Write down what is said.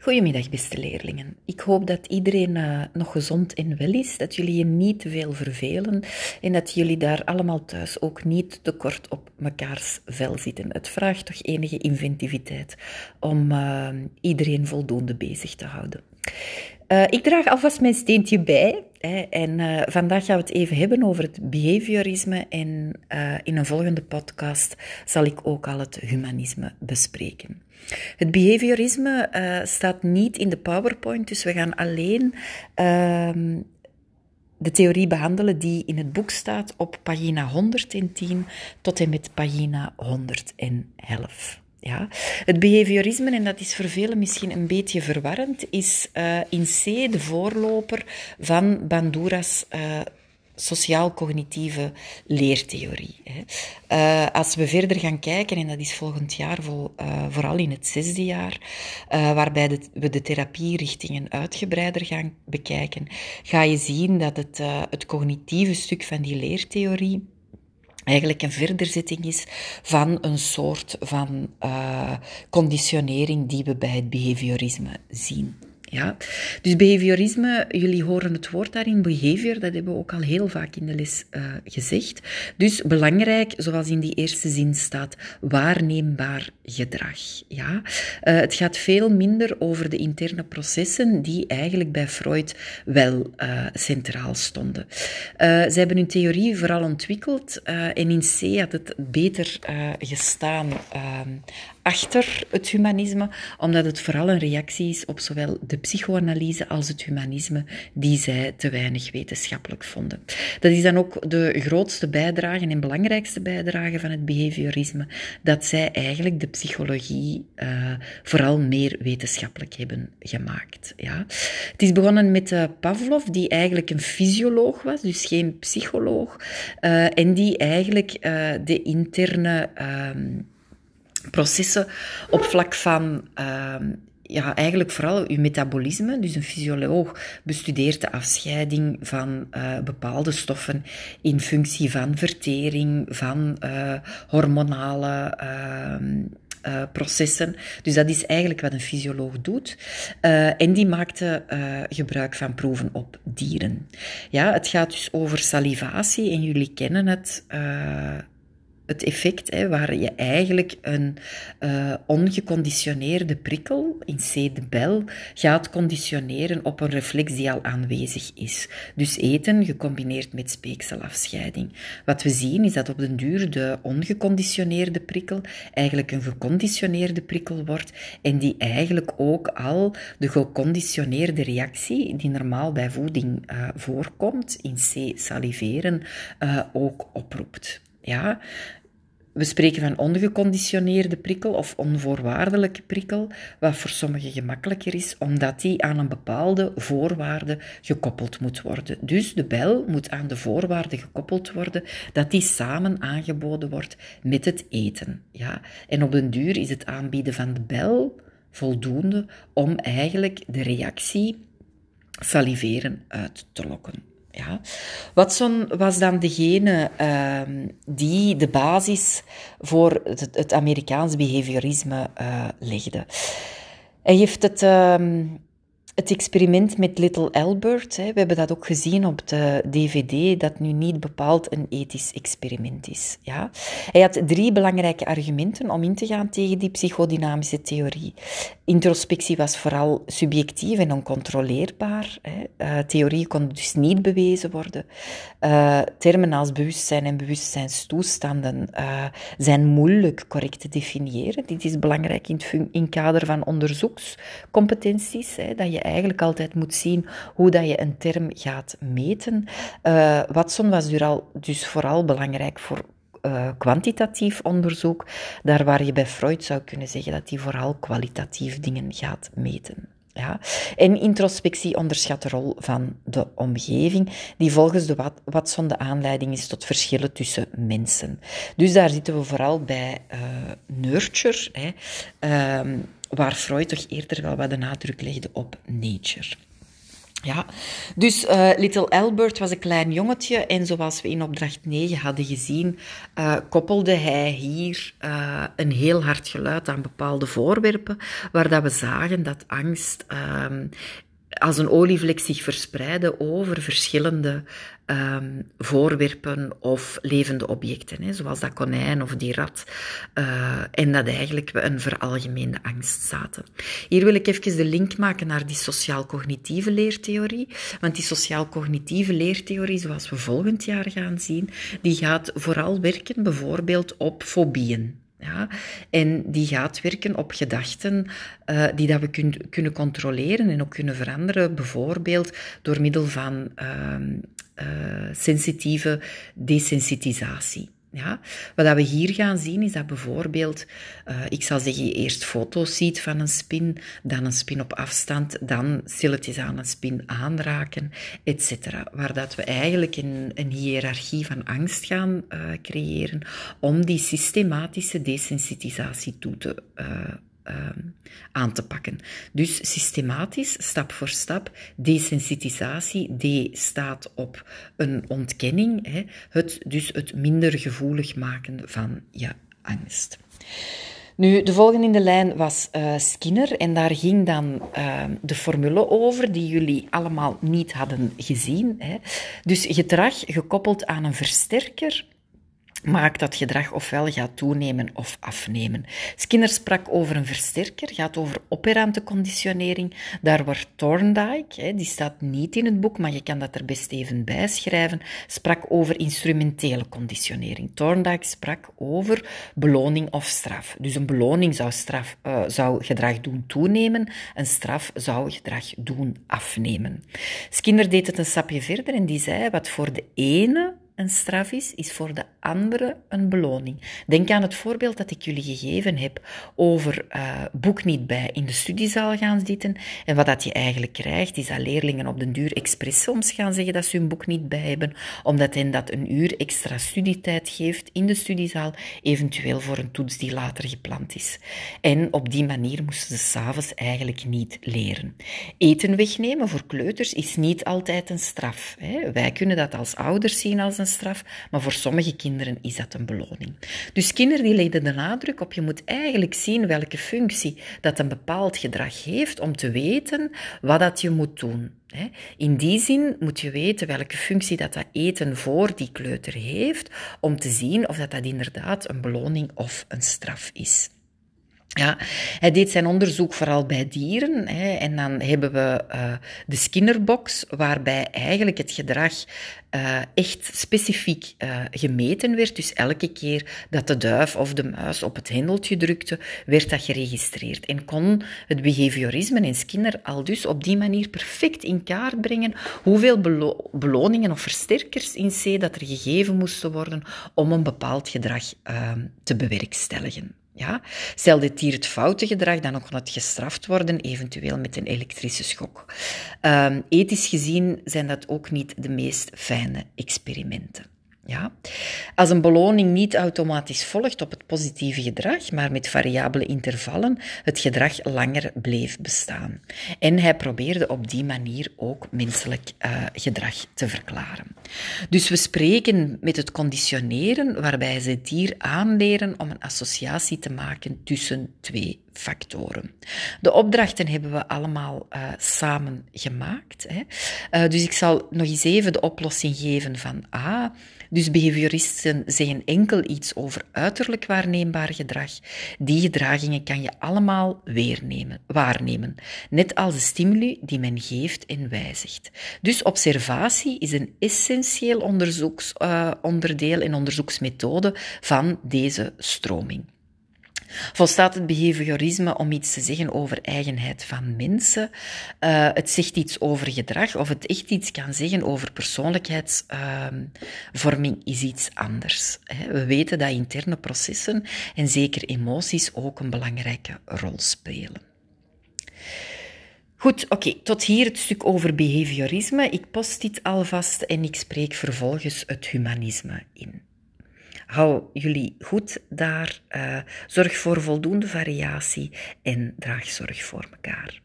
Goedemiddag, beste leerlingen. Ik hoop dat iedereen uh, nog gezond en wel is, dat jullie je niet te veel vervelen en dat jullie daar allemaal thuis ook niet te kort op mekaars vel zitten. Het vraagt toch enige inventiviteit om uh, iedereen voldoende bezig te houden. Uh, ik draag alvast mijn steentje bij. En uh, vandaag gaan we het even hebben over het behaviorisme. En uh, in een volgende podcast zal ik ook al het humanisme bespreken. Het behaviorisme staat niet in de PowerPoint, dus we gaan alleen ehm, de theorie behandelen die in het boek staat op pagina 110 tot en met pagina 111. Ja. Het behaviorisme, en dat is voor velen misschien een beetje verwarrend, is uh, in C de voorloper van Bandura's uh, sociaal-cognitieve leertheorie. Uh, als we verder gaan kijken, en dat is volgend jaar vol, vooral in het zesde jaar, waarbij we de therapierichtingen uitgebreider gaan bekijken, ga je zien dat het, het cognitieve stuk van die leertheorie eigenlijk een verderzetting is van een soort van uh, conditionering die we bij het behaviorisme zien. Ja, dus behaviorisme, jullie horen het woord daarin, behavior, dat hebben we ook al heel vaak in de les uh, gezegd. Dus belangrijk, zoals in die eerste zin staat, waarneembaar gedrag. Ja? Uh, het gaat veel minder over de interne processen die eigenlijk bij Freud wel uh, centraal stonden. ze hebben hun theorie vooral ontwikkeld en in C had het beter gestaan ehm, achter het humanisme, omdat het vooral een reactie is op zowel de psychoanalyse als het humanisme, die zij te weinig wetenschappelijk vonden. Dat is dan ook de grootste bijdrage en belangrijkste bijdrage van het behaviorisme, dat zij eigenlijk de psychologie uh, vooral meer wetenschappelijk hebben gemaakt. Ja. Het is begonnen met uh, Pavlov, die eigenlijk een fysioloog was, dus geen psycholoog, uh, en die eigenlijk de interne ehm, processen op vlak van ehm, ja, eigenlijk vooral uw metabolisme. Dus een fysioloog bestudeert de afscheiding van uh, bepaalde stoffen in functie van vertering, van uh, hormonale uh, processen. Dus dat is eigenlijk wat een fysioloog doet. en die maakte gebruik van proeven op dieren. Ja, het gaat dus over salivatie en jullie kennen het het effect hè, waar je eigenlijk een uh, ongeconditioneerde prikkel, in C de bel, gaat conditioneren op een reflex die al aanwezig is. Dus eten gecombineerd met speekselafscheiding. Wat we zien is dat op den duur de ongeconditioneerde prikkel eigenlijk een geconditioneerde prikkel wordt en die eigenlijk ook al de geconditioneerde reactie die normaal bij voeding uh, voorkomt, in C saliveren, uh, ook oproept. Ja, we spreken van ongeconditioneerde prikkel of onvoorwaardelijke prikkel, wat voor sommigen gemakkelijker is, omdat die aan een bepaalde voorwaarde gekoppeld moet worden. Dus de bel moet aan de voorwaarde gekoppeld worden dat die samen aangeboden wordt met het eten. Ja? En op den duur is het aanbieden van de bel voldoende om eigenlijk de reactie saliveren uit te lokken. Ja. Watson was dan degene uh, die de basis voor het, het Amerikaans behaviorisme uh, legde. Hij heeft het uh, het experiment met Little Albert, hè, we hebben dat ook gezien op de DVD, dat nu niet bepaald een ethisch experiment is. Ja. Hij had drie belangrijke argumenten om in te gaan tegen die psychodynamische theorie. Introspectie was vooral subjectief en oncontroleerbaar. Hè. Uh, theorie kon dus niet bewezen worden. Uh, termen als bewustzijn en bewustzijnstoestanden uh, zijn moeilijk correct te definiëren. Dit is belangrijk in het in kader van onderzoekscompetenties, hè, dat je eigenlijk altijd moet zien hoe dat je een term gaat meten. Uh, Watson was dus vooral belangrijk voor uh, kwantitatief onderzoek, daar waar je bij Freud zou kunnen zeggen dat hij vooral kwalitatief dingen gaat meten. Ja. En introspectie onderschat de rol van de omgeving, die volgens de Watson de aanleiding is tot verschillen tussen mensen. Dus daar zitten we vooral bij uh, nurture. Hè. Uh, waar Freud toch eerder wel wat de nadruk legde op nature. Ja, dus uh, Little Albert was een klein jongetje en zoals we in opdracht 9 hadden gezien, uh, koppelde hij hier uh, een heel hard geluid aan bepaalde voorwerpen, waar dat we zagen dat angst ehm, als een olievlek zich verspreiden over verschillende um, voorwerpen of levende objecten, hè, zoals dat konijn of die rat, uh, en dat eigenlijk we een veralgemeende angst zaten. Hier wil ik even de link maken naar die sociaal-cognitieve leertheorie, want die sociaal-cognitieve leertheorie, zoals we volgend jaar gaan zien, die gaat vooral werken bijvoorbeeld op fobieën. Ja, en die gaat werken op gedachten uh, die dat we kun, kunnen controleren en ook kunnen veranderen, bijvoorbeeld door middel van uh, sensitieve desensitisatie. Ja, wat we hier gaan zien is dat bijvoorbeeld, uh, ik zal zeggen, je eerst foto's ziet van een spin, dan een spin op afstand, dan stilletjes aan een spin aanraken, etc. Waar dat we eigenlijk een, een hiërarchie van angst gaan uh, creëren om die systematische desensitisatie toe te uh, aan te pakken. Dus systematisch, stap voor stap, desensitisatie. D staat op een ontkenning, hè, het, dus het minder gevoelig maken van je angst. Nu, de volgende in de lijn was uh, Skinner en daar ging dan uh, de formule over die jullie allemaal niet hadden gezien. Hè. Dus gedrag gekoppeld aan een versterker maakt dat gedrag ofwel gaat toenemen of afnemen. Skinner sprak over een versterker, gaat over operante conditionering. Daar wordt Thorndike, die staat niet in het boek, maar je kan dat er best even bij schrijven, sprak over instrumentele conditionering. Thorndike sprak over beloning of straf. Dus een beloning zou, straf, uh, zou gedrag doen toenemen, een straf zou gedrag doen afnemen. Skinner deed het een stapje verder en die zei, wat voor de ene een straf is, is voor de andere een beloning. Denk aan het voorbeeld dat ik jullie gegeven heb over uh, boek niet bij in de studiezaal gaan zitten. En wat dat je eigenlijk krijgt, is dat leerlingen op den duur expres soms gaan zeggen dat ze hun boek niet bij hebben, omdat hen dat een uur extra studietijd geeft in de studiezaal, eventueel voor een toets die later gepland is. En op die manier moesten ze s'avonds eigenlijk niet leren. Eten wegnemen voor kleuters is niet altijd een straf. Hè. Wij kunnen dat als ouders zien als een straf, maar voor sommige kinderen is dat een beloning. Dus kinderen die legden de nadruk op, je moet eigenlijk zien welke functie dat een bepaald gedrag heeft om te weten wat dat je moet doen. In die zin moet je weten welke functie dat, dat eten voor die kleuter heeft, om te zien of dat, dat inderdaad een beloning of een straf is. Ja, hij deed zijn onderzoek vooral bij dieren. Hè, en dan hebben we uh, de Skinnerbox, waarbij eigenlijk het gedrag uh, echt specifiek uh, gemeten werd. Dus elke keer dat de duif of de muis op het hendeltje drukte, werd dat geregistreerd. En kon het behaviorisme in Skinner al dus op die manier perfect in kaart brengen hoeveel belo beloningen of versterkers in C dat er gegeven moesten worden om een bepaald gedrag te bewerkstelligen. Ja? Stel dit dier het foute gedrag, dan kon het gestraft worden, eventueel met een elektrische schok. Um, ethisch gezien zijn dat ook niet de meest fijne experimenten. Ja? Als een beloning niet automatisch volgt op het positieve gedrag, maar met variabele intervallen het gedrag langer bleef bestaan. En hij probeerde op die manier ook menselijk uh, gedrag te verklaren. Dus we spreken met het conditioneren, waarbij ze het dier aanleren om een associatie te maken tussen twee factoren. De opdrachten hebben we allemaal uh, samen gemaakt. Hè. Uh, dus ik zal nog eens even de oplossing geven van A. Dus behavioristen zeggen enkel iets over uiterlijk waarneembaar gedrag. Die gedragingen kan je allemaal weernemen, waarnemen, net als de stimuli die men geeft en wijzigt. Dus observatie is een essentieel onderzoeksonderdeel uh, en onderzoeksmethode van deze stroming. Volstaat het behaviorisme om iets te zeggen over eigenheid van mensen? Uh, het zegt iets over gedrag of het echt iets kan zeggen over persoonlijkheidsvorming uh, is iets anders. We weten dat interne processen en zeker emoties ook een belangrijke rol spelen. Goed, oké, tot hier het stuk over behaviorisme. Ik post dit alvast en ik spreek vervolgens het humanisme in. Hou jullie goed daar. Uh, zorg voor voldoende variatie en draag zorg voor elkaar.